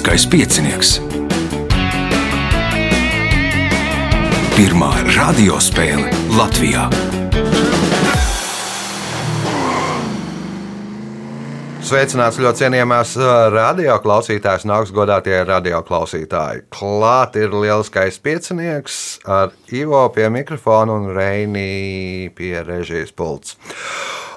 Lieliskais piecinieks. Pirmā radiospēle Latvijā. Sveicināts ļoti cienījamās radioklausītājas un augstgadātie radioklausītāji. Klāt ir lieliskais piecinieks ar Ivo pie mikrofona un Reinī pie režijas pults.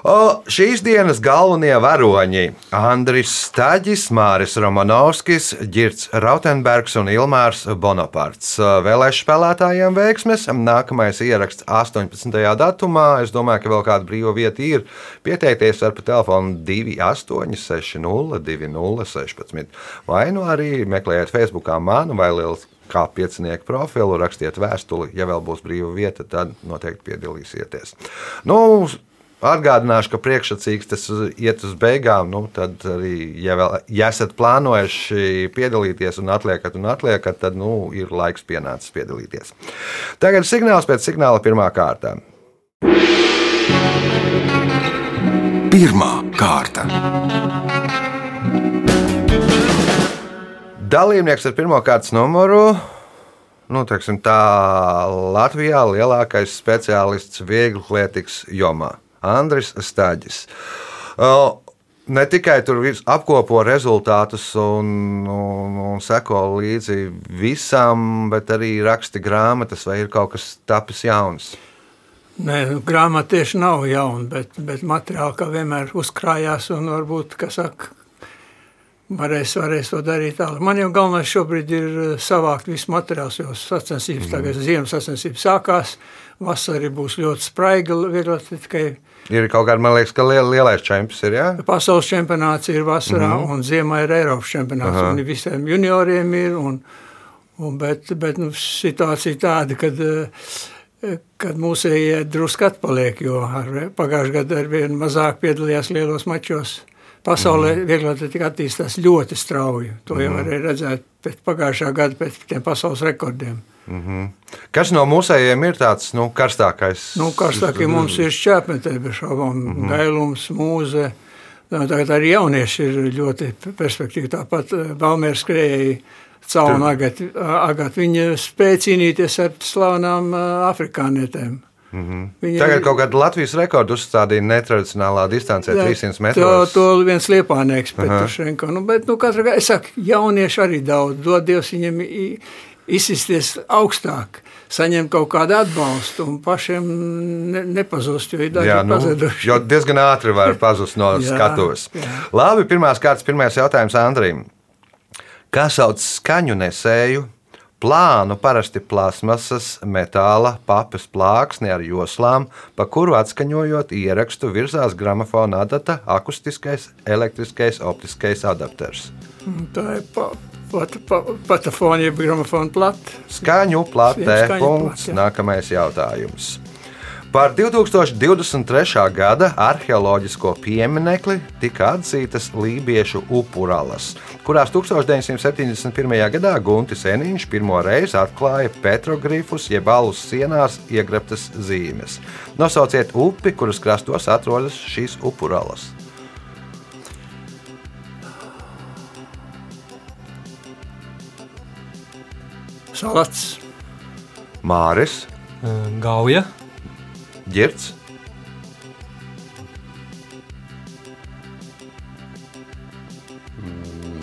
O, šīs dienas galvenie varoņi - Andris Staģis, Māris Romanovskis, Girts Rautenbergs un Ilmārs Bonaparts. Vēlēšu spēlētājiem veiksmes. Nākamais ieraksts 18. datumā. Es domāju, ka vēl kāda brīva vieta ir. Pieteikties var pa telefonu 2860 2016 vai nu arī meklējiet Facebookā manu vai Lielas kā piecinieku profilu, rakstiet vēstuli. Ja vēl būs brīva vieta, tad noteikti piedalīsieties. Nu, Atgādināšu, ka priekšsacīgs tas iet uz beigām. Nu, tad arī, ja, vēl, ja esat plānojuši piedalīties un atliekat, un atliekat tad nu, ir laiks pienācis piedalīties. Tagad signāls pēc signāla pirmā kārta. Pirmā kārta. Dalībnieks ar pirmā kārtas numuru. Nu, teiksim, tā Latvijā lielākais speciālists vieglatlētikas jomā. Andris Staģis. Ne tikai tur apkopo rezultātus un, un, un seko līdzi visam, bet arī raksta grāmatas, vai ir kaut kas tapis jauns. Nē, nu, grāmata tieši nav jauna, bet, bet materiāli kā vienmēr uzkrājās un varbūt, kas saka, varēs, varēs to darīt tālāk. Man jau galvenais šobrīd ir savākt visu materiālus, jo sacensības mm. tagad ziemas sacensības sākās, vasarī būs ļoti spraiga vieglatletikai Ir kaut kāda, man liekas, ka liel, lielais čempions ir. Jā? Pasaules čempionāts ir vasarā, mm -hmm. un ziemā ir Eiropas čempionāts. Aha. Un visiem junioriem ir. Un, un, bet bet nu, situācija tāda, kad, kad mūsējie drusku atpaliek, jo pagājušajā gadā ar vienu mazāk piedalījās lielos mačos. Pasaulē mm. vieglatlētika attīstās ļoti strauji. To jau mm. varēja redzēt pēc pagājušā gada pēc tiem pasaules rekordiem. Mm -hmm. Kas no mūsējiem ir tāds nu, karstākais? Nu, karstākie mums ir šķēpmetē, bez šaubām, mm -hmm. gailums, mūze. Tagad arī jaunieši ir ļoti perspektīvi. Tāpat Balmērs eh, skrēja caur un agat, agat. Viņa spēja cīnīties ar slavenām afrikānietēm. Mm -hmm. Viņa Tagad kaut kāda Latvijas rekordu uzstādīja netradicionālā distancē, jā, 300 metros. To, to viens liepānieks, Petrušenko. Nu, bet, nu, gadījumā, es saku, jaunieši arī daudz, dod Dievs viņiem izsisties augstāk, saņemt kaut kādu atbalstu un pašiem ne, nepazust, jo ir daži nu, pazuduši. Jo diezgan ātri var pazust no jā, skatuves. Jā. Labi, pirmās kārtas, pirmais jautājums Andrim. Kā sauc skaņu nesēju? Plānu parasti plasmasas, metāla, papas plāksni ar joslām, pa kuru atskaņojot ierakstu virzās gramofona adata, akustiskais, elektriskais, optiskais adapters. Tā ir Patafona, jeb gramofona plate. Skaņu platē. Punkts. Nākamais jautājums. Par 2023. gada arheoloģisko pieminekli tika atzītas lībiešu upuralas, kurās 1971. gadā Guntis Enīņš pirmo reizi atklāja petrogrifus jeb alus sienās iegreptas zīmes. Nosauciet upi, kuras krastos atrodas šīs upuralas. Salats, Māris, Gauja, Girts.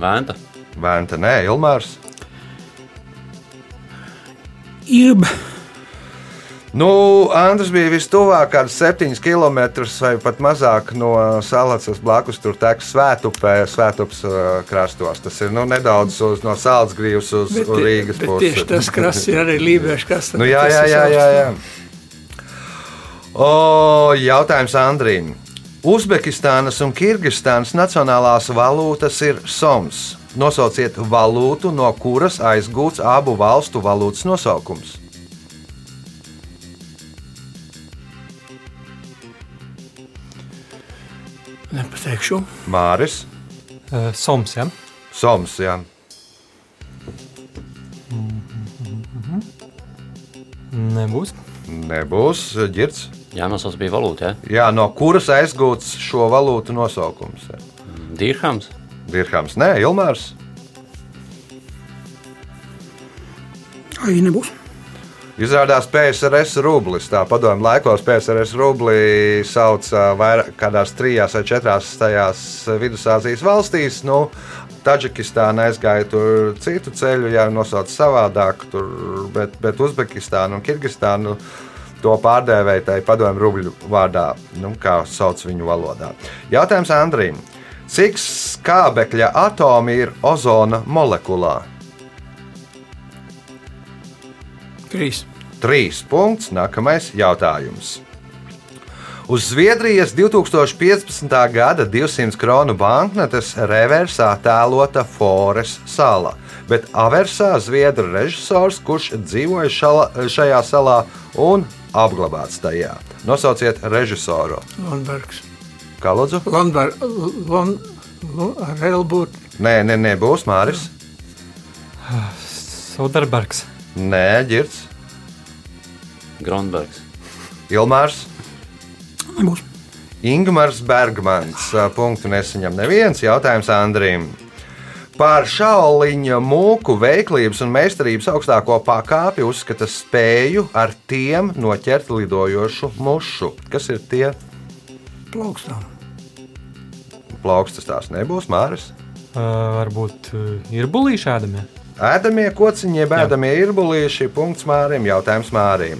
Vēnta. Vēnta, nē, Ilmārs. Ilba. Nu, Andris bija vistuvāk, kāds 7 km vai pat mazāk no salas blakus. Tur tek svētupē, svētups uh, krastos. Tas ir nu, nedaudz uz, no salas grīvas uz, bet, uz Rīgas pusi. Tieši tas krasts ir arī lībiešu krasts. nu, jā, jā, jā, jā, jā. O, jautājums Andrīm. Uzbekistānas un Kirgistānas nacionālās valūtas ir soms. Nosauciet valūtu, no kuras aizgūts abu valstu valūtas nosaukums. Teikšu. Māris. Uh, Soms, jā. Soms, jā. Nebūs. Nebūs ģirts. Jā, nosauc bija valūta. Jā? jā, no kuras aizgūts šo valūtu nosaukums? Dirhams. Dirhams, nē, Ilmārs. Ai, nebūs. Izrādās PSRS rublis. Tā padomju laikos PSRS rubli sauc ā, vairāk kādās trijās vai četrās tajās Vidusāzijas valstīs. Nu, Taģikistāna aizgāja tur citu ceļu, jau nosauc savādāk, tur, bet, bet Uzbekistāna un Kirgistāna to pārdēvēja tai padomju rubļu vārdā, nu, kā sauc viņu valodā. Jautājums Andrīm. Cik skābekļa atomi ir ozona molekulā? Trīs. Trīs punkts. Nākamais jautājums. Uz Zviedrijas 2015. gada 200 kronu banknotes reversā tēlota Fores sala, bet aversā zviedru režisors, kurš dzīvoja šala, šajā salā un apglabāts tajā. Nosauciet režisoru. Lundbergs. Kā lūdzu? Lundberg. Lund, Lund. Nē, nē, nē būs Māris. Soderbergs. Nē, ģirds. Gronbergs. Ilmārs. Nebūs. Ingūns Bergmans. Punktu nesaņem neviens jautājums Andrim. Par šauliņa mūku veiklības un meistarības augstāko pakāpi uzskata spēju ar tiem noķert lidojošu mušu. Kas ir tie Plaukstām. plaukstas? Tās nebūs Māris. Uh, varbūt uh, ir bulīši ēdamie. Ēdamie kociņi, jeb ēdamie ir bulīši. Punkts Mārim. Jautājums Mārim.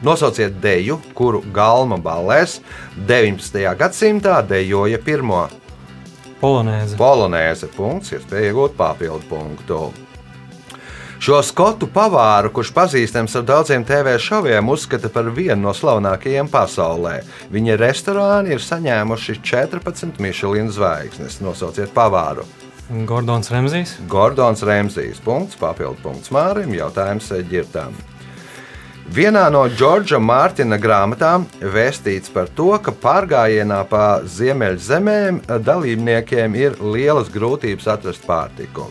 Nosauciet deju, kuru galma balēs 19. gadsimtā dejoja pirmo Polonēze. polonēze. Punkts, iespēja iegūt papildu punktu. Šo skotu pavāru, kurš pazīstams ar daudziem TV šoviem, uzskata par vienu no slavenākajiem pasaulē. Viņa restorāni ir saņēmuši 14 Michelin zvaigznes. Nosauciet pavāru. Gordons Remzijs. Gordons Remzijs. Punkts, papildu punkts Mārim. Jautājums ģirtām. Vienā no Džordža Mārtiņa grāmatām vēstīts par to, ka pārgājienā pa ziemeļzemēm dalībniekiem ir lielas grūtības atrast pārtiku.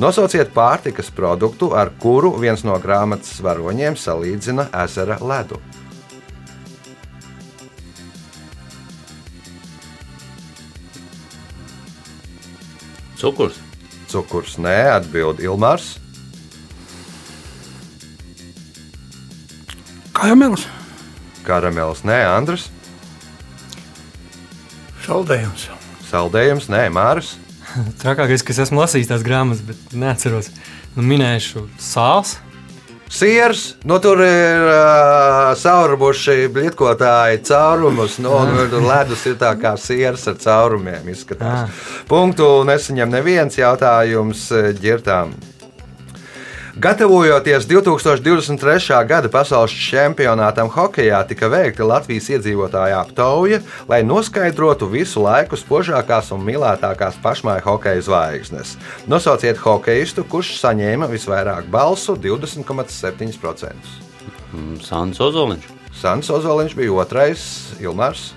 Nosauciet pārtikas produktu, ar kuru viens no grāmatas varoņiem salīdzina ezera ledu. Cukurs. Cukurs nē, atbild Ilmārs. Karamels. Karamels nē, Andris. Saldējums. Saldējums nē, Māris. Trakākais, ka es esmu lasījis tās grāmatas, bet neatceros. Nu, minēšu sāls. Siers, nu tur ir uh, saurubuši blitkotāji caurumus, nu, un tur ledus ir tā kā siers ar caurumiem izskatās. Punktu nesaņem neviens jautājums ģirtām. Gatavojoties 2023. gada pasaules čempionātam hokeja, tika veikta Latvijas iedzīvotāju aptauja, lai noskaidrotu visu laiku spožākās un mīlētākās pašmāju hokeja zvaigznes. Nosauciet hokeistu, kurš saņēma visvairāk balsu - 20,7%. Mm, Sants Ozoliņš. Sants Ozoliņš bija otrais, Ilmārs.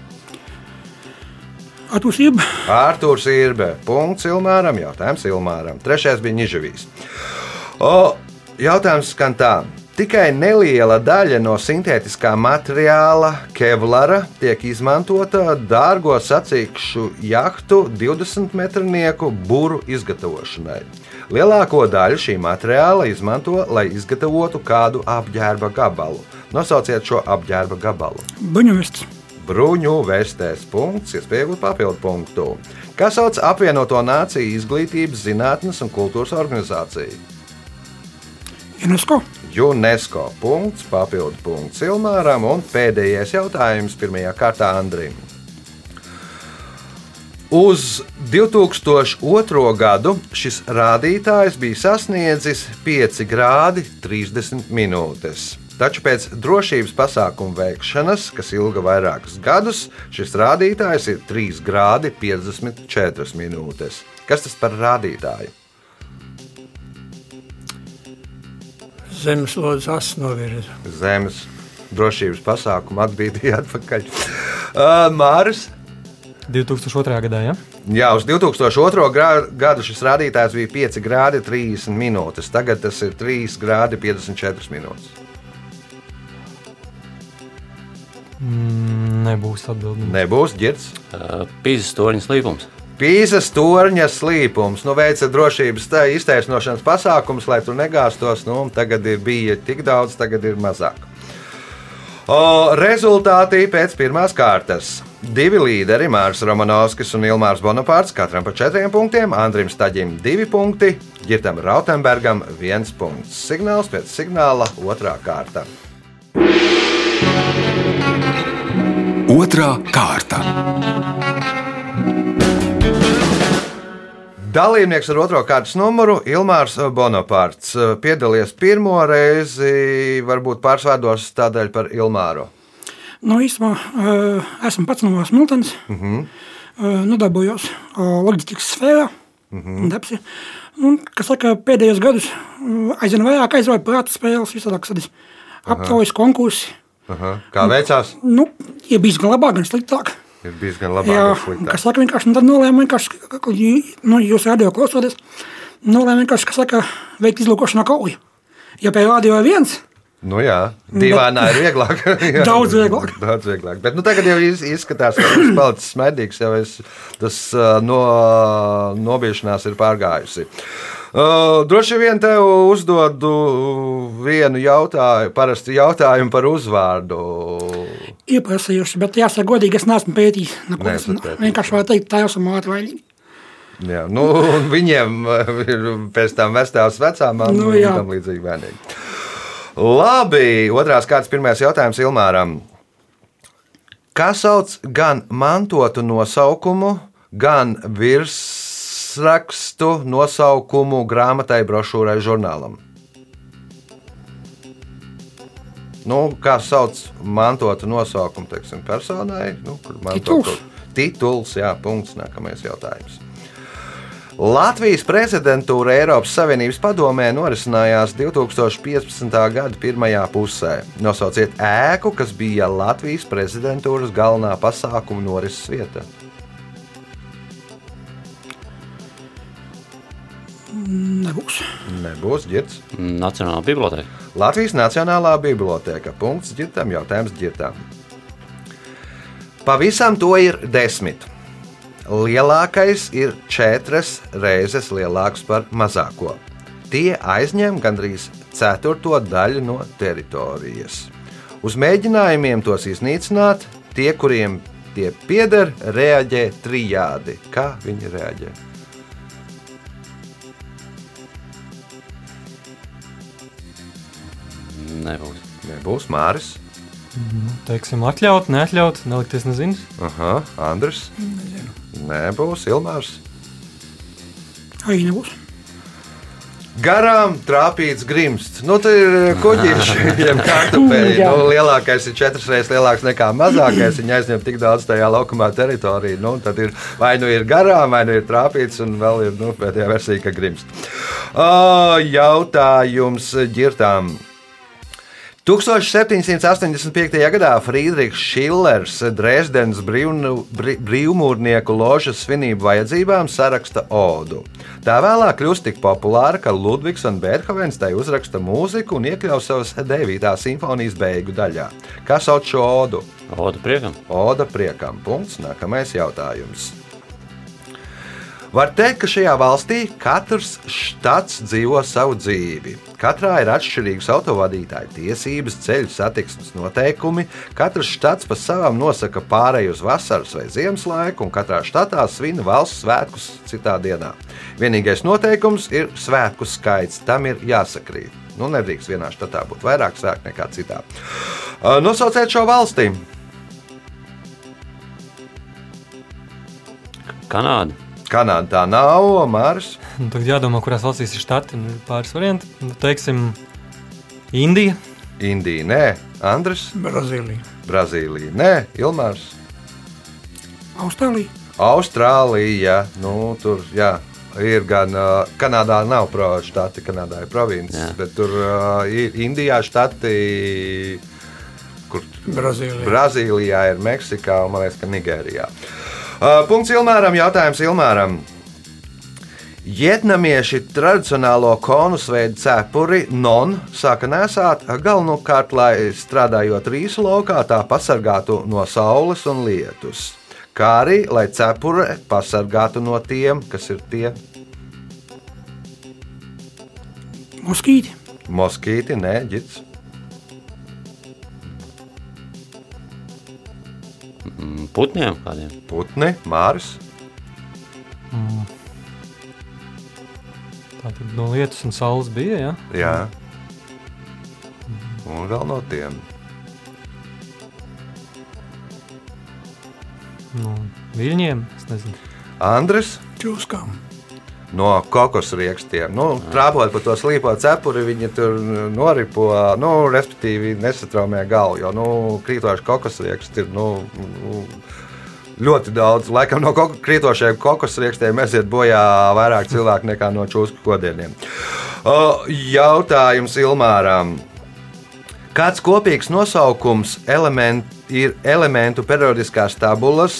Atpūstība. Ārtūrs Irbe. Punkts Ilmāram. Jautājums Ilmāram. Trešais bija Nižavīs. O, jautājums skan tā. Tikai neliela daļa no sintētiskā materiāla, kevlara, tiek izmantota dārgo sacīkšu jahtu 20 metrnieku būru izgatavošanai. Lielāko daļu šī materiāla izmanto, lai izgatavotu kādu apģērba gabalu. Nosauciet šo apģērba gabalu. Bruņuvests. Bruņu vestēs punkts, iespējams, papildu punktu. Kas sauc apvienoto nāciju izglītības, zinātnes un kultūras organizāciju? UNESCO. UNESCO punkts, papildu punkts Ilmāram un pēdējais jautājums pirmajā kārtā Andrim. Uz 2002. gadu šis rādītājs bija sasniedzis 5 grādi 30 minūtes. Taču pēc drošības pasākumu veikšanas, kas ilga vairākus gadus, šis rādītājs ir 3 grādi 54 minūtes. Kas tas par rādītāju? Zemeslodes asins novirza. Zemes drošības pasākumu atbīdīja atpakaļ. Uh, Māris. 2002. gadā, ja? Jā, uz 2002. gra- gadu šis rādītājs bija 5 grādi 30 minūtes. Tagad tas ir 3 grādi 54 minūtes. Mm, nebūs atbildīgi. Nebūs ģērbs. Uh, Pīzes torņa slīpums. Pīzes torņa slīpums. Nu, veica drošības iztaisnošanas pasākums, lai tur negāstos. Nu, tagad ir bija tik daudz, tagad ir mazāk. O, rezultāti pēc pirmās kārtas. Divi līderi, Mārcis Romanovskis un Ilmārs Bonapārts, katram pa četriem punktiem, Andrim Staģim divi punkti, Girtam Rautenbergam viens punkts. Signāls pēc signāla otrā kārta. Otra kārta. Dalībnieks ar otro kārtas numuru Ilmārs Bonapārts piedalījies pirmo reizi, varbūt pārsvārdos tādēļ par Ilmāru. Nu, īstenībā uh, esmu pats no Smiltenes. Uh Mhm. -huh. uh, nodarbojos loģistikas sfērā. Uh Mhm. -huh. Depsi. Un, kas saka, pēdējos gados aizvien vairāk aizvāju prāta spēles, visādākas aptaujas konkursi. Aha. Kā veicās? Nu, ir bijis gan labāk, gan sliktāk. Ir bijis gan labāk, Jā, kas saka, vienkārši nu, tad nolēma vienkārši, nu, jūs radio klausoties, nolēma vienkārši, kas saka, veikt izlūkošanā kauju. Ja pie radio ir viens, Nu jā, dīvainā ir vieglāk. Jā, Daudz vieglāk. Daudz vieglāk. Bet nu, tagad jau iz- izskatās, ka tas palicis smēķīgs, jau es, tas no, nobiešanās ir pārgājusi. Uh, droši vien tev uzdodu vienu jautājumu, parasti jautājumu par uzvārdu. ieprasījuši, bet jāsaka godīgi, es neesmu pētījis. Neko, es vienkārši varu teikt, tā esmu māte vai Jā, nu, viņiem uh, ir pēc tam vestāvs vecām Nu, un tam līdzīgi bērnīgi. Labi, otrās kārtas pirmais jautājums Ilmāram. Kā sauc gan mantotu nosaukumu, gan virsrakstu nosaukumu grāmatai, brošūrai, žurnālam? Nu, kā sauc mantotu nosaukumu, teiksim, personai? Nu, mantotu- Tituls. Tituls, jā, punkts, nākamais jautājums. Latvijas prezidentūra Eiropas Savienības padomē norisinājās 2015. gada pirmajā pusē. Nosauciet ēku, kas bija Latvijas prezidentūras galvenā pasākuma norises vieta. Nebūs. Nebūs ģirts. Nacionālā biblioteka. Latvijas Nacionālā biblioteka. Punkts ģirtam, jautājums ģirtam. Pavisam to ir desmit. Lielākais ir četras reizes lielāks par mazāko. Tie aizņem gandrīz ceturto daļu no teritorijas. Uz mēģinājumiem tos iznīcināt, tie, kuriem tie pieder, reaģē trijādi. Kā viņi reaģē? Nebūs. Nebūs Māris, Teiksim, atļaut, neatļaut, nelikties nezinu. Aha, Andris. Nebūs Ilmārs. Arī nebūs. Garām trāpīts grimsts. Nu, tā ir kuģis, jeb kartupeļi. Nu, lielākais ir četras reizes lielāks nekā mazākais. Viņa aizņem tik daudz tajā laukumā teritoriju. Nu, tad ir vai nu ir garām, vai nu ir trāpīts, un vēl ir nu, pēdējā versija, ka grimst. O, jautājums ģirtām. 1785. gadā Friedrichs Šillers Dresdenes brīvnu- brī- brīvmūrnieku ložas svinību vajadzībām saraksta odu. Tā vēlāk kļūst tik populāra, ka Ludvigs un Beethovens tai uzraksta mūziku un iekļauj savas 9. simfonijas beigu daļā. Kas sauc šo odu? Oda priekam. Oda priekam. Punkts. Nākamais jautājums. Var teikt, ka šajā valstī katrs štats dzīvo savu dzīvi. Katrā ir atšķirīgas autovadītāja tiesības, ceļu satiksmes noteikumi. Katrs štats pa savam nosaka pārēju uz vasaras vai ziemas laiku, un katrā štatā svin valsts svētkus citā dienā. Vienīgais noteikums ir svētku skaits. Tam ir jāsakrīt. Nu, nedrīkst vienā štatā būt vairāk svētku nekā citā. Uh, Nosauciet šo valsti! Kanāda. Kanāda tā nav, Mārs. Nu, Tagad jādomā, kurās valstīs ir štati. Nu, pāris varianti. Nu, teiksim, Indija. Indija, nē, Andris, Brazīlija. Brazīlija, nē, Ilmārs, Austrālija. Austrālija. Nu, tur jā, ir gan uh, Kanādā, nav province, Kanādā ir provinces, Jā. bet tur uh, ir Indijā štati, kur Brazīlija. Brazīlijā ir Meksikā un man liekas, ka Nigērijā. Uh, punkts Ilmāram, jautājums Ilmāram. Vietnamieši tradicionālo konusveidu cepuri non sāka nesāt galvenokārt, lai strādājot rīsu laukā, tā pasargātu no saules un lietus. kā arī lai cepure pasargātu no tiem, kas ir tie Moskīti. moskīti, nē, ģits. Putniem kādiem? Putni, māris, Tātad no lietus un saules bija. Ja? jā. Un vēl no tiem. No viļņiem. Es nezinu. Andris Čūskām. No kokosriekstiem. Nu, Trāpot pa to slīpo cepuri, viņi tur noripo, nu, respektīvi nesatraumē galvu. Jo nu, krītoši kokosrieksti ir nu, nu, ļoti daudz. Laikam no krītošiem kokosriekstiem aiziet bojā vairāk cilvēku nekā no čūsku kodieniem. Jautājums Ilmāram. Kāds kopīgs nosaukums element, ir elementu periodiskās tabulas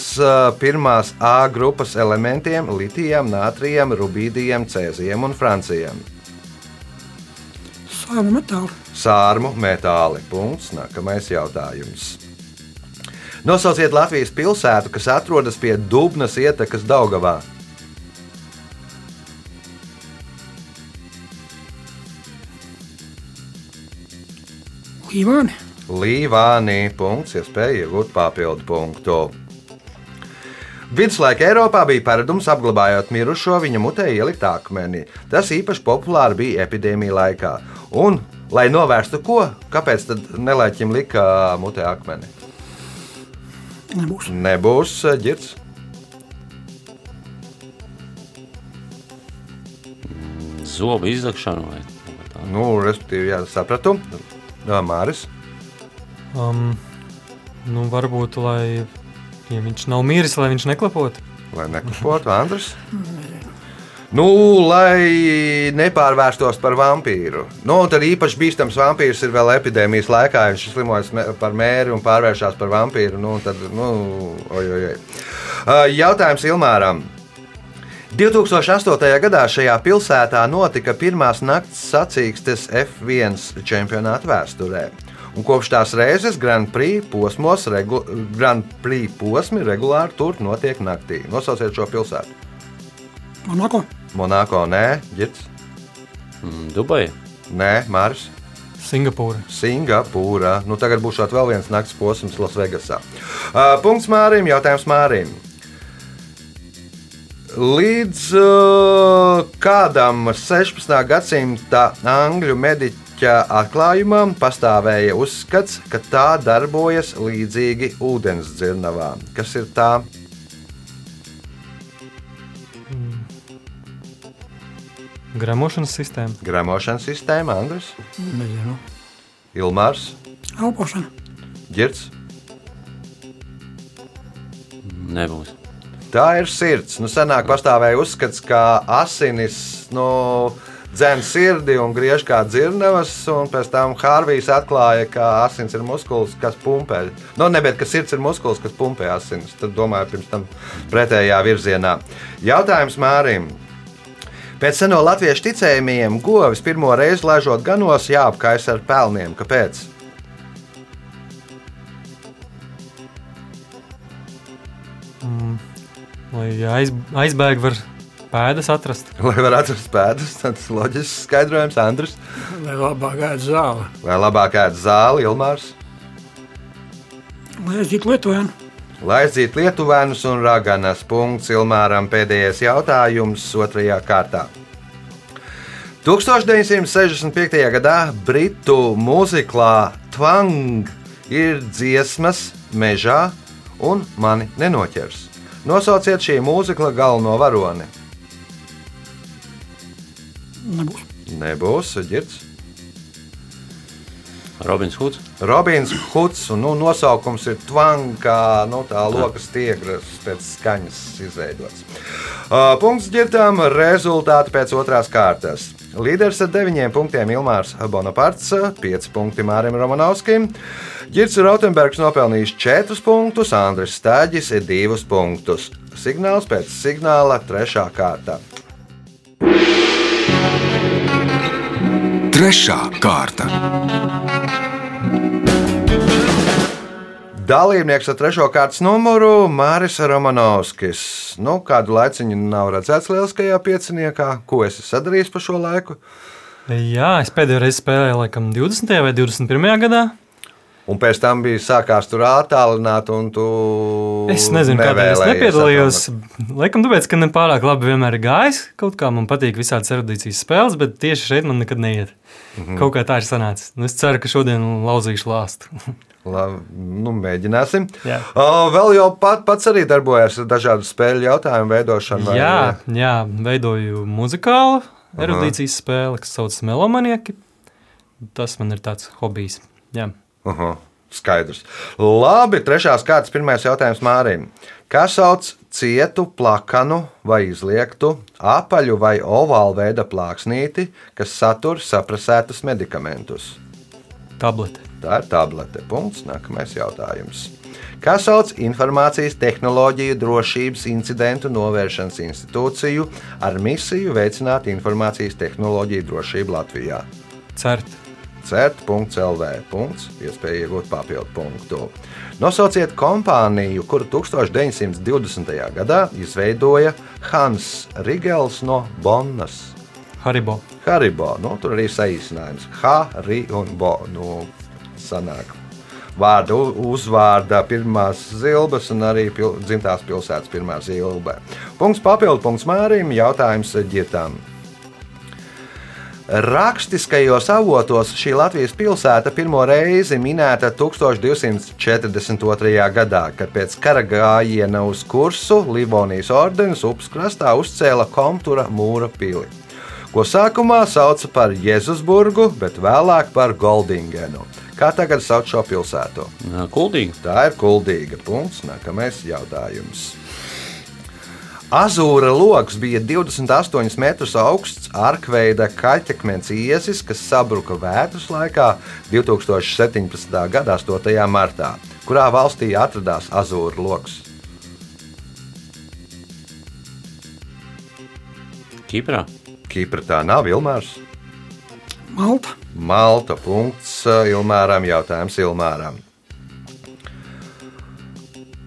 pirmās A grupas elementiem - litijam, nātrijam, rubīdijam, cēzijam un francijam? Sāla metāli. Sārmu metāli. Punkts. Nākamais jautājums. Nosauciet Latvijas pilsētu, kas atrodas pie Dubnas ietekas Daugavā. Līvāni. Līvānī. Punkts. Iespēja iegūt papildu punktu. Viduslaika Eiropā bija paradums apglabājot mirušo viņa mutē ielikt akmeni. Tas īpaši populāri bija epidēmija laikā. Un, lai novērstu ko, kāpēc tad nelaiķim lika mutē akmeni? Nebūs. Nebūs ģirts. Zobu izdegšanu vai kā tādu. Nu, respektīvi, jā, sapratu. Jā, Māris. Um, nu, varbūt, lai ja viņš nav miris, lai viņš neklapotu. Lai neklupotu, Andris. Nu, lai nepārvērstos par vampīru. Nu, tad īpaši bīstams vampīrs ir vēl epidēmijas laikā. Viņš slimojas par mēri un pārvēršas par vampīru. Nu, tad, nu, oj, oj, oj. Jautājums Ilmāram. 2008. gadā šajā pilsētā notika pirmās nakts sacīkstes F1 čempionāta vēsturē. Un kopš tās reizes Grand Prix, posmos, regu, Grand Prix posmi regulāri tur notiek naktī. Nosauciet šo pilsētu. Monako. Monako, nē, Girts, Mm, Dubaja. nē, Mārs, Singapūra. Singapūra. Nu, tagad būs vēl viens nakts posms Lasvegasā. Uh, punkts Mārim, jautājums Mārim. Līdz uh, kādam 16. gadsimta angļu mediķa atklājumam pastāvēja uzskats, ka tā darbojas līdzīgi ūdens dzirnavām. Kas ir tā? Gramošanas sistēma. Gramošanas sistēma, Andris, Nezinu. Ilmārs, Elpošana. Girts. Nebūs. Tā ir sirds. Nu, senāk pastāvēja uzskats, ka asinis nu, dzēna sirdi un griež kā dzirnavas, pēc tam Hārvijs atklāja, ka asins ir muskulis, kas pumpē. Nu, nebūt, ka sirds ir muskulis, kas pumpē asinis. Tad domāju, pirms tam pretējā virzienā. Jautājums Mārim. Pēc seno latviešu ticējumiem govis pirmo reizi laižot ganos jāapkaisa ar pelniem. Kāpēc? Lai aiz, aizbēg var pēdas atrast. Lai varētu atrast pēdas, tas ir loģisks skaidrojums, Andris. Lai labāk ēd zāli. Vai labāk ēd zāli, Ilmārs? Lai aizdzītu Lietuvēnu. Lai aizdzītu lietuvēnus un raganas punkts Ilmāram pēdējais jautājums otrajā kārtā. 1965. gadā Britu mūziklā Twang ir dziesmas mežā un mani nenoķers. Nosauciet šī mūzikla galveno varoni. Nebūs. Nebūs ģirts. Robins Huds. Robins Huds un nu, nosaukums ir Twang, kā nu, tā lokas tiegras pēc skaņas izveidots. Uh, punkts ģirtām, rezultāti pēc otrās kārtas. Līderis ar 9 punktiem Ilmārs Bonaparts, 5 punkti Mārim Romanovskim. Girts Rautenbergs nopelnījis 4 punktus, Andris Stāģis 2 punktus. Signāls pēc signāla 3. kārta. Trešā kārta. Dalībnieks ar trešo kārtas numuru Māris Romanovskis. Nu, kādu laiciņu nav redzēts lieliskajā pieciniekā. Ko esi sadarījis pa šo laiku? Jā, es pēdējo reizi spēlēju laikam 20. vai 21. gadā. Un pēc tam bija sākās tur attālināt, un tu. Es nezinu, kāpēc es nepiedalījos. Laikam, tāpēc, ka ne pārāk labi vienmēr ir gājis. Kaut kā man patīk visādas erudīcijas spēles, bet tieši šeit man nekad neiet. Mm -hmm. Kaut kā tā ir sanācis. Nu, es ceru, ka šodien lauzīšu lāstu. La, nu, mēģināsim. Jā. O, vēl jau pat, pats arī darbojas ar dažādu spēļu jautājumu veidošanu. vai jā, jā, veidoju muzikālu erudīcijas spēli, kas saucas Melomanieki. Tas man ir tāds hobijs. Jā. Aha, skaidrs. Labi, trešās kārtas pirmais jautājums Mārim. Kā sauc cietu, plakanu vai izliektu, apaļu vai ovālu veida plāksnīti, kas satur saprasētus medikamentus? Tablete. Tā ir tablete. Punkts. Nākamais jautājums. Kā sauc informācijas tehnoloģiju drošības incidentu novēršanas institūciju ar misiju veicināt informācijas tehnoloģiju drošību Latvijā? Cert. CERT.CLV. Iespēja iegūt papildu punktu. Nosauciet kompāniju, kuru 1920. gadā izveidoja Hans Rigels no Bonnas. Haribo. Haribo, nu, tur arī saīsinājums. Hari un Bo. Nu, sanāk. Vārda, uzvārda, pirmās zilbes un arī pil, dzimtās pilsētas pirmā zilbe. Punkts papildu punkts Mārim, jautājums ģirtām. Rakstiskajos avotos šī Latvijas pilsēta pirmo reizi minēta 1242. gadā, kad pēc kara gājiena uz kursu Livonijas ordenis upes krastā uzcēla Komtura mūra pili, ko sākumā sauca par Jēzusburgu, bet vēlāk par Goldingenu. Kā tagad sauc šo pilsētu? Nā, Kuldīgi. Tā ir kuldīga. Punkts. Nākamais jautājums. Azūra logs bija 28 metrus augsts, arkveida kaļķekmens iezis, kas sabruka vētras laikā 2017. gada 8. martā. Kurā valstī atradās Azūra logs? Kiprā. Kipra tā nav Ilmārs. Malta. Malta punkts Ilmāram jautājums Ilmāram.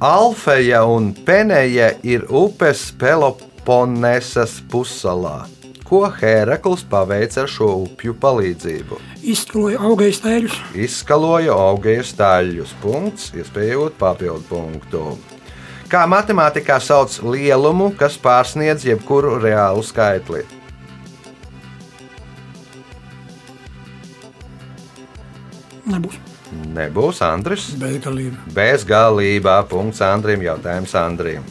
Alfeja un Peneja ir upes Peloponesas pussalā. Ko Hērakls paveica ar šo upju palīdzību? Izskaloja augais tēļus. Izskaloja augēju staļļus. Punkts, iespējot papildu punktu. Kā matemātikā sauc lielumu, kas pārsniedz jebkuru reālu skaitli? Nebūs. Nebūs Andris. Bezgalība. Bezgalībā. Punkts Andrim. Jautājums Andrim.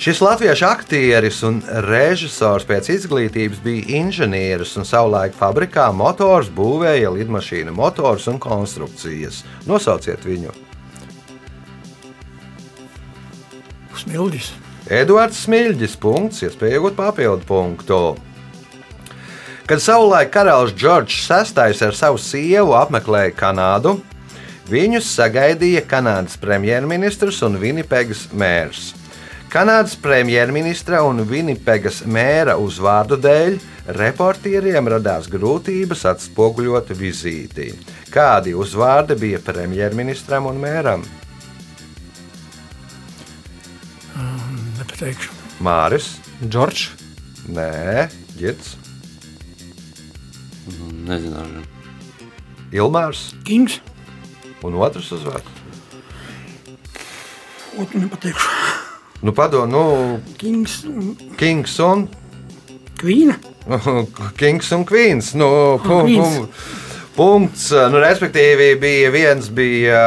Šis latviešu aktieris un režisors pēc izglītības bija inženieris un savulaik fabrikā motors būvēja lidmašīnu motors un konstrukcijas. Nosauciet viņu. Smilģis. Eduards Smilģis. Punkts, iespēja iegūt papildu punktu. Kad savulaik karalis Džordžs VI ar savu sievu apmeklēja Kanādu, viņus sagaidīja Kanādas premjerministrs un Vinipegas mērs. Kanādas premjerministra un Vinipegas mēra uzvārdu dēļ reportieriem radās grūtības atspoguļot vizīti. Kādi uzvārdi bija premjerministram un mēram? Nepateikšu. Māris, Džordžs. Nē, Girts, Nezināšu. Ilmārs Kings. un otrs uzvārds. Otru nepateikšu. Nu, padod, nu, Kings Kings un Kvīna. Kings un Queens. Nu, pum, Queens. pum, punkts. Nu, respektīvi, bija viens bija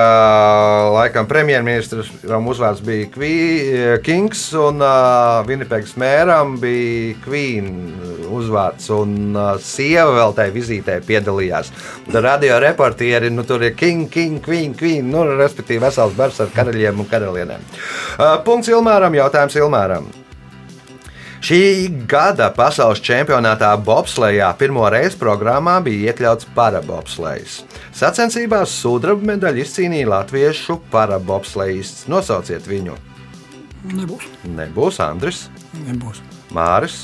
laikam premjerministrs, kuram uzvārds bija Kvi- Kings, un uh, Vinipeks mēram bija Queen uzvārds, un uh, sieva vēl tajā vizītē piedalījās. Tad radio reportieri, nu, tur ir King, King, Queen, Queen, nu, respektīvi vesels bars ar karaļiem un karalienēm. Uh, punkts Ilmāram, jautājums Ilmāram. Šī gada pasaules čempionātā bobslejā pirmo reizi programmā bija iekļauts parabobslejs. Sacensībās sudraba medaļu izcīnīja latviešu parabobslejists. Nosauciet viņu. Nebūs. Nebūs Andris, Nebūs. Māris,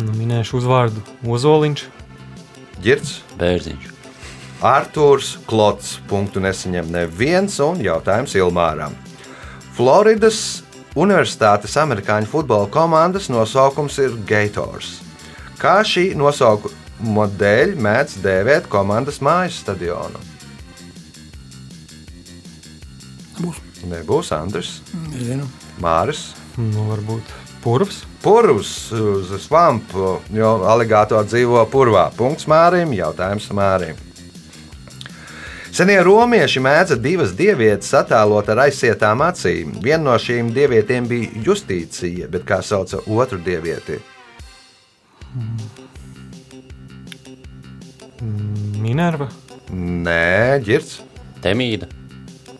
Nu, minēšu uzvārdu Ozoliņš. Girts. Bērziņš. Arthurs Klots. Punktu nesaņem neviens un jautājums Ilmāram. Floridas Universitātes amerikāņu futbola komandas nosaukums ir Gators. Kā šī nosaukuma dēļ mēdz dēvēt komandas mājas stadionu? Nebūs. Nebūs Andris, Nezinu. Māris. Nu, varbūt purvs. Purvs uz svampu, jo aligātori dzīvo purvā. Punkts Mārim, jautājums Mārim. Senie romieši mēdza divas dievietes attēlot ar aizsietām acīm. Viena no šīm dievietēm bija Justīcija, bet kā sauca otru dievieti? Minerva. Nē, ģirts. Temīda.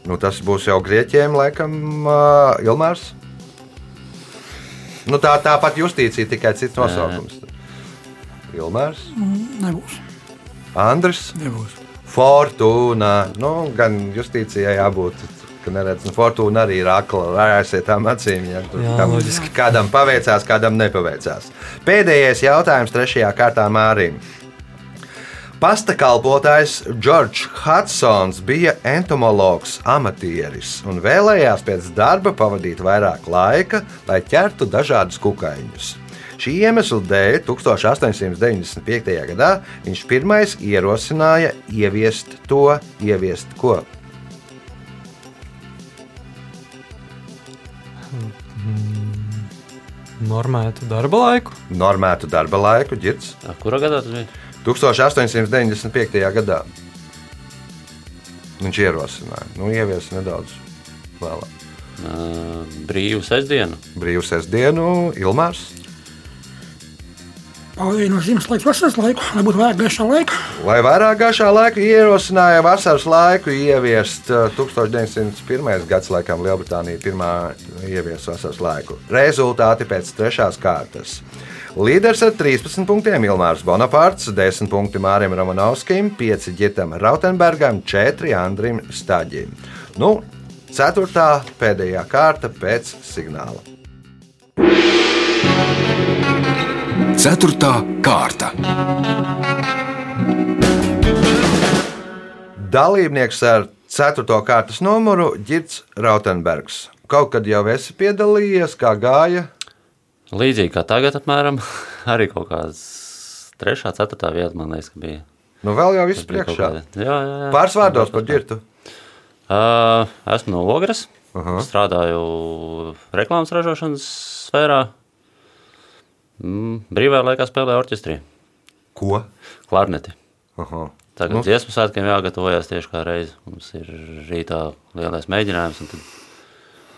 Nu, tas būs jau grieķiem, laikam, uh, Ilmārs. Nu, tā tāpat justīcija, tikai cits nosaukums. Ilmārs, Nebūs. Andris, Nebūs. Fortūna. Nu, gan justīcijai jābūt. Neredz, nu, Fortūna arī ir akla ar aizsietām acīm. Ja, tur Jā, tam loģiski. kādam paveicās, kādam nepaveicās. Pēdējais jautājums trešajā kārtā Mārim. Pasta kalpotājs Džordžs Hudsons bija entomologs, amatieris un vēlējās pēc darba pavadīt vairāk laika, lai ķertu dažādus kukaiņus. Šī iemesla dēļ 1895. gadā viņš pirmais ierosināja ieviest to, ieviest ko. Normētu darba laiku. Normētu darba laiku, ģirts, A, Kurā gadā tas bija? 1895. gadā. Viņš ierosināja, nu, ievies nedaudz vēlāk. Uh, brīvu sestdienu. Brīvs dienu, Ilmārs. Pārējai no ziemas laiks, vasaras laiku, lai būtu vairāk gaišā laika. Lai vairāk gājušā laika ierosināja vasaras laiku ieviest uh, 1901. gads, laikam Lielbritānija pirmā ievies vasaras laiku. Rezultāti pēc trešās kārtas. Līderis ar 13 punktiem Ilmārs Bonaparts, 10 punkti Mārim Romanovskim, 5 Girtam Rautenbergam, 4 Andrim Staģim. Nu, ceturtā pēdējā kārta pēc signāla. Ceturtā kārta. Dalībnieks ar 4. kārtas numuru Girts Rautenbergs. Kaut kad jau esi piedalījies, kā gāja. Līdzīgi kā tagad, apmēram, arī kaut kāds trešā, ceturtā vieta, man liekas, ka bija. Nu, vēl jau viss priekšā. Jā, jā, jā. Pāris vārdos par ģirtu. Uh, esmu no Ogres. Aha. Strādāju reklāmas ražošanas sfērā. Mm, brīvā laikā spēlēju orķestrī, Ko? klarneti. Aha. Tagad Nu. dziesmu svētkiem jāgatavojas tieši kā reizi. Mums ir rītā lielais mēģinājums, un tad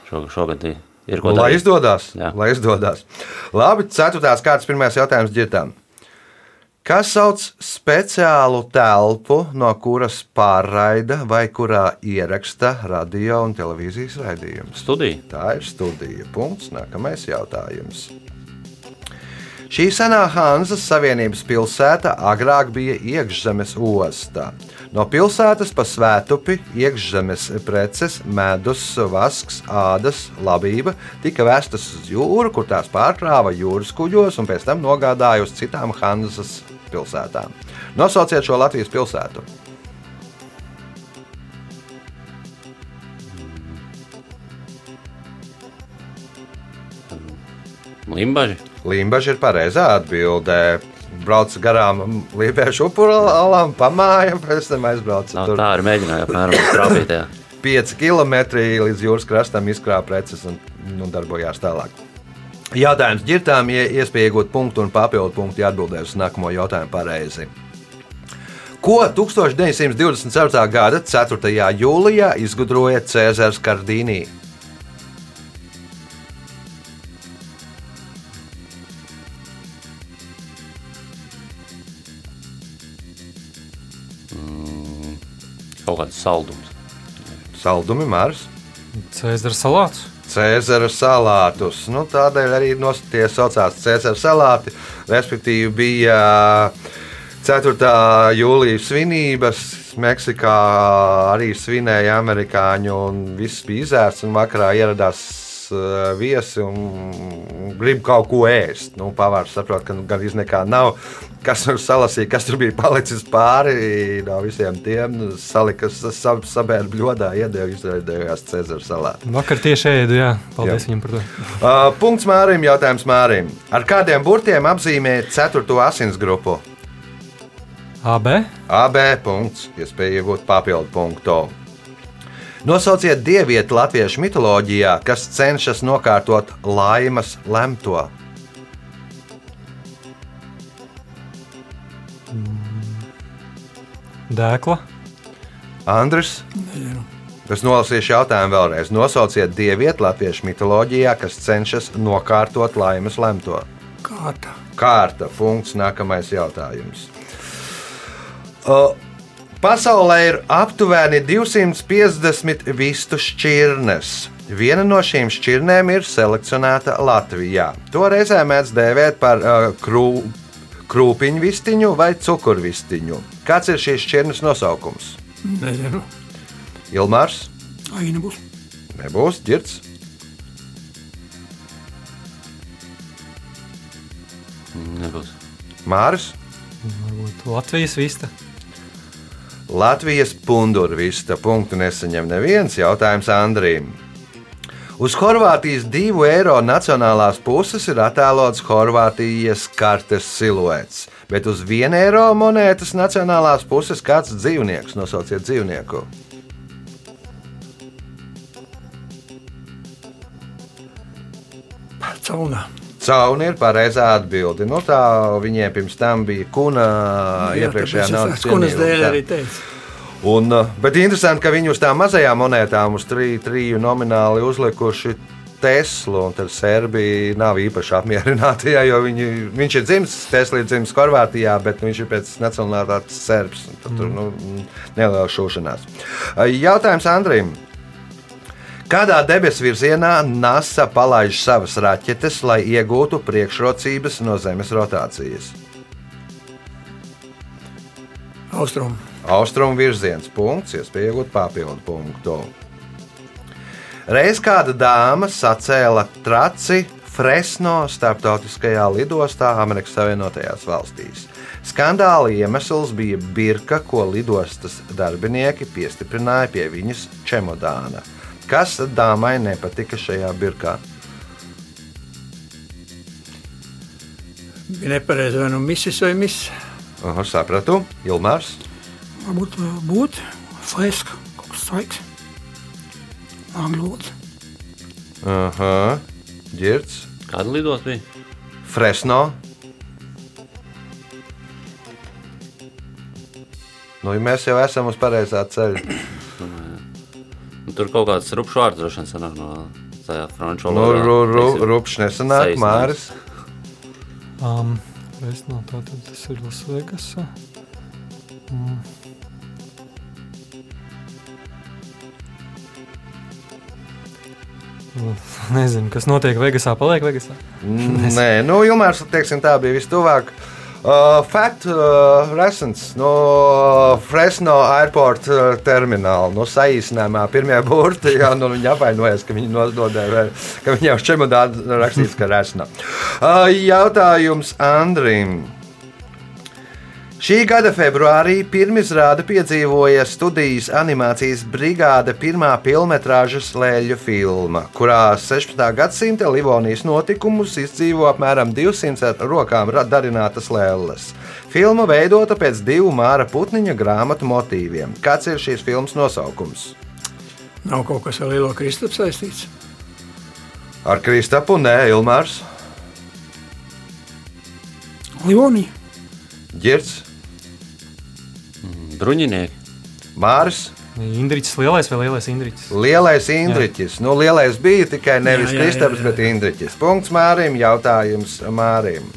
šogad, šogad ir ko Nu, lai darīt. izdodas. Jā. Lai izdodas. Labi, ceturtās kārtas pirmais jautājums ģirtām. Kas sauc speciālu telpu, no kuras pārraida vai kurā ieraksta radio un televīzijas raidījumus? Studija. Tā ir studija. Punkts. Nākamais jautājums. Šī senā Hanzas Savienības pilsēta agrāk bija iekšzemes ostā. No pilsētas pa svētupi iekšzemes preces, medus, vasks, ādas, labība tika vestas uz jūru, kur tās pārkrāva jūras kuģos un pēc tam nogādāja uz citām Hanzas pilsētām. Nosauciet šo Latvijas pilsētu. Limbaži. Limbaģis ir pareizā atbildē. Brauc garām Lībiešu upurālām, pamājam, pēc tam aizbrauc. No, Tur tā arī mēģināju apmēram trāpīt. jā. 5 km līdz jūras krastam izkrāpa preces un, un darbojās tālāk. Jautājums ģirtām, ja iespēja iegūt punktu un papildu punktu, ja atbildēs uz nākamo jautājumu pareizi. Ko 1924. gada 4. jūlijā izgudroja Cēzars Kardīnī? Kaut kāds saldums. Saldumi Mārs. Cēzara salāts. Cēzara salātus. Nu, tādēļ arī tie saucās Cēzara salāti. Respektīvi, bija 4. jūlijas svinības. Meksikā arī svinēja amerikāņu, un viss bija izērts. un Vakarā ieradās uh, viesi un grib kaut ko ēst. Nu, Pavārs saprot, ka nu, gandrīz nekā nav. Kas tur salasīja, kas tur bija palicis pāri no visiem tiem, salika sab, sabēra bļodā, iedēja izveidojās Cēzara salātu. Vakar tieši ēdu, jā. Paldies jā. viņam par to. Uh, punkts Mārim, jautājums Mārim. Ar kādiem burtiem apzīmē 4. asins grupu? AB. AB punkts, iespēja iegūt papildu punktu. Nosauciet dievieti latviešu mitoloģijā, kas cenšas nokārtot laimas lemto. Dēkla. Andris. Es nolasīšu jautājumu vēlreiz. Nosauciet dievieti latviešu mitoloģijā, kas cenšas nokārtot laimas lemto. Kārta. Kārta. Punkts. Nākamais jautājums. Uh, Pasaulē ir aptuveni 250 vistu šķirnes. Viena no šīm šķirnēm ir selekcionēta Latvijā. To reizē mēdz dēvēt par uh, krū, krūpiņu vistiņu vai cukurvistiņu. Kāds ir šīs šķirnes nosaukums? Nezinu. Ilmārs, Ai, nebūs. nebūs ģirts. Nebūs. Māris, Varbūt Latvijas vista. Latvijas pundurvista. Punktu nesaņem neviens jautājums Andrīm. Uz Horvātijas divu eiro nacionālās puses ir attēlots Horvātijas kartes siluets, bet uz vienu eiro monētas nacionālās puses kāds dzīvnieks. Nosauciet dzīvnieku. Caunā. Cauni ir pareizā atbilde. Nu, tā viņiem pirms tam bija kuna iepriekšējā naudas kunas dēļ arī teicu. Un, uh, bet interesanti, ka viņi uz tām mazajām monētām, uz trī, triju nomināli uzlikuši Teslu, tad Serbija nav īpaši apmierināti, jā, jo viņi, viņš ir dzimis, Tesla ir dzimis Horvātijā, bet viņš ir pēc nacionālitātes serbs. Tad tur nu, neliela šūšanās. Uh, Jautājums Andrim. Kādā debesu virzienā NASA palaiž savas raķetes, lai iegūtu priekšrocības no Zemes rotācijas? Austrum. Austrumu virziens, punkts, iespēja iegūt papildu punktu. Reiz kāda dāma sacēla traci Fresno starptautiskajā lidostā Amerikas Savienotajās valstīs. Skandāla iemesls bija birka, ko lidostas darbinieki piestiprināja pie viņas čemodāna. Kas dāmai nepatika šajā birkā? Bija nepareizi vai nu misis vai miss. Aha, sapratu, Ilmārs. Varbūt uh, būt fleska, kaut kas svaigs. Angļu valoda. Aha, ģirds, Kāda lidos bija? Fresno. Nu, ja mēs jau esam uz pareizā ceļa. Tur kaut kāds rupšs vārds droši vien sanāk no tajā franču valodā. ru, ru, teiksim. rupšs nesanāk. Māris. Um, Reiz no tā, tad tas ir Lasvegas. Mm. Nu, Nezinu, kas notiek Vegasā, paliek Vegasā. Nē, nu, Ilmārs, teiksim, tā bija vistuvāk. Uh, Fact uh, Resens no Fresno Airport uh, termināla. No saīsinājumā pirmie burti, jā, nu, viņi apvainojas, ka viņi nododēja, ka viņiem uz čemodāna rakstīts, ka Resno. Uh, jautājums Andrim. Šī gada februārī pirmizrāde piedzīvoja studijas animācijas brigāde pirmā filmas lēļu filma, kurā 16. gadsimta Livonijas notikumus izdzīvo apmēram 200 ar rokām darinātas lēles. Filma veidota pēc divu māra putniņa grāmatu motīviem. Kāds ir šīs filmas nosaukums? Nav kaut kas ar lielo Kristapu saistīts. Ar Kristapu, nē, Ilmārs, Livonija. Girts, Bruņinieki. Māris. Indričs lielais vai lielais Indričs? Lielais Indriķis. Nu, lielais bija tikai nevis Jā, jā, jā, Kristaps, jā. bet Indriķis. Punkts Mārim. Jautājums Mārim.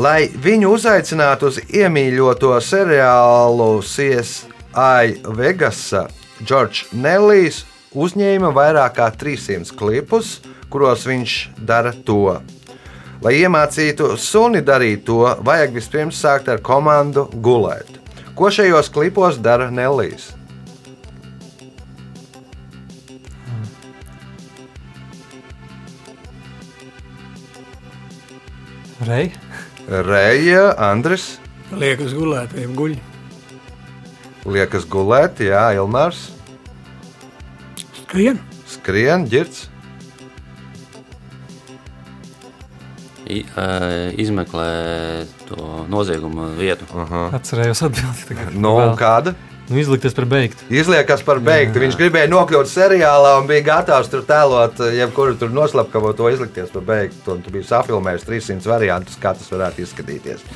Lai viņu uzaicinātu uz iemīļoto seriālu CSI Vegasa, Džordžs Nellijs uzņēma vairāk kā 300 klipus, kuros viņš dara to. Lai iemācītu suni darīt to, vajag vispirms sākt ar komandu gulēt. Ko šajos klipos dara Nellijas? Rei. Reja, Andris. Liekas gulēt, viņam guļ. Liekas gulēt, Jā, Ilmārs. Skrien. Skrien, ģirts. Izmeklē to noziegumu vietu. Atcerējos atbildēt. tagad. nu, Vēl. kāda? Nu, izlikties par beigtu. Izliekas par beigtu. Viņš gribēja nokļūt seriālā un bija gatavs tur tēlot, eh, jebkuru tur noslapkavo to izlikties par beigtu. Un tu biji safilmējis 300 variantus, kā tas varētu izskatīties.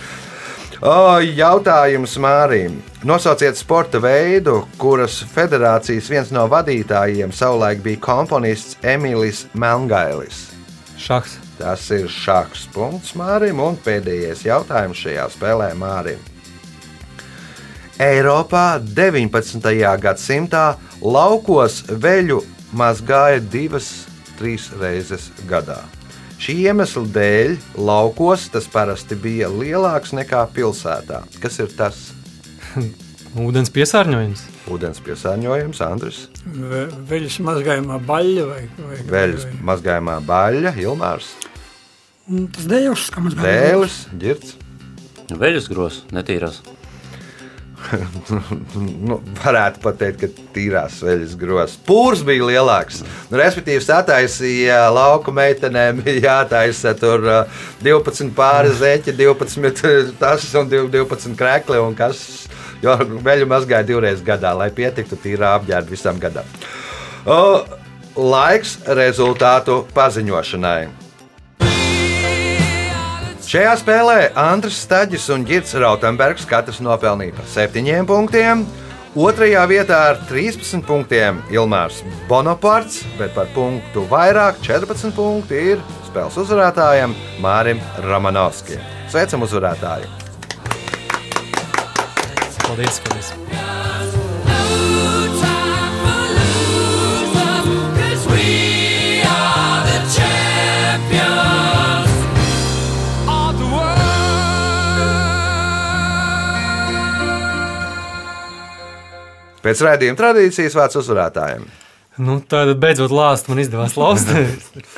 O, jautājums Mārim. Nosauciet sporta veidu, kuras federācijas viens no vadītājiem savulaik bija komponists Emīlis Melngailis. Šachs. Tas ir šāds punkts Mārim un pēdējais jautājums šajā spēlē Mārim. Eiropā 19. gadsimtā laukos veļu mazgāja divas, trīs reizes gadā. Šī iemesla dēļ laukos tas parasti bija lielāks nekā pilsētā. Kas ir tas? Ūdens piesārņojums. Ūdens piesārņojums, Andris, Ve- Veļas mazgājumā baļļa vai, vai, vai mazgājumā baļļa, Ilmārs, Tas dēļus, kā mums Dēlis, Girts. Veļas gros netīrās. nu, varētu teikt, ka tīrās veļas grozs. Pūrs bija lielāks. Nu, respektīvi, sataisīja lauku meitenēm, jātaisa tur uh, 12 pāri zeķi, 12 tas un 12 krēkli un kas. Jo veļu mazgāja divreiz gadā, lai pietiktu tīrā apģērba visam gadam. O, laiks rezultātu paziņošanai. Šajā spēlē Andris Staģis un Girts Rautenbergs katrs nopelnīja pa 7 punktiem. Otrajā vietā ar 13 punktiem Ilmārs Bonaparts, bet par punktu vairāk 14 punkti ir spēles uzvarētājiem Mārim Romanovskim. Sveicam uzvarētāju! Paldies! paldies. Pēc raidījuma tradīcijas vārds uzvarētājiem. Nu, tad beidzot lāst man izdevās laust.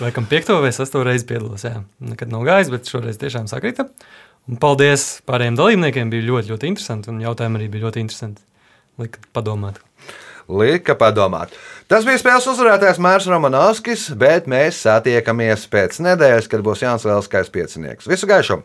Laikam piekto vai sesto reizi piedalos. Jā. Nekad nav gājis, bet šoreiz tiešām sakrita. Un paldies pārējiem dalībniekiem. Bija ļoti, ļoti interesanti. Un jautājumi arī bija ļoti interesanti. Likat padomāt. Lika padomāt. Tas bija spēles uzvarētājs Mārcis Romanovskis, bet mēs satiekamies pēc nedēļas, kad būs Jānis Lielskais piecinieks. Visu gaišu!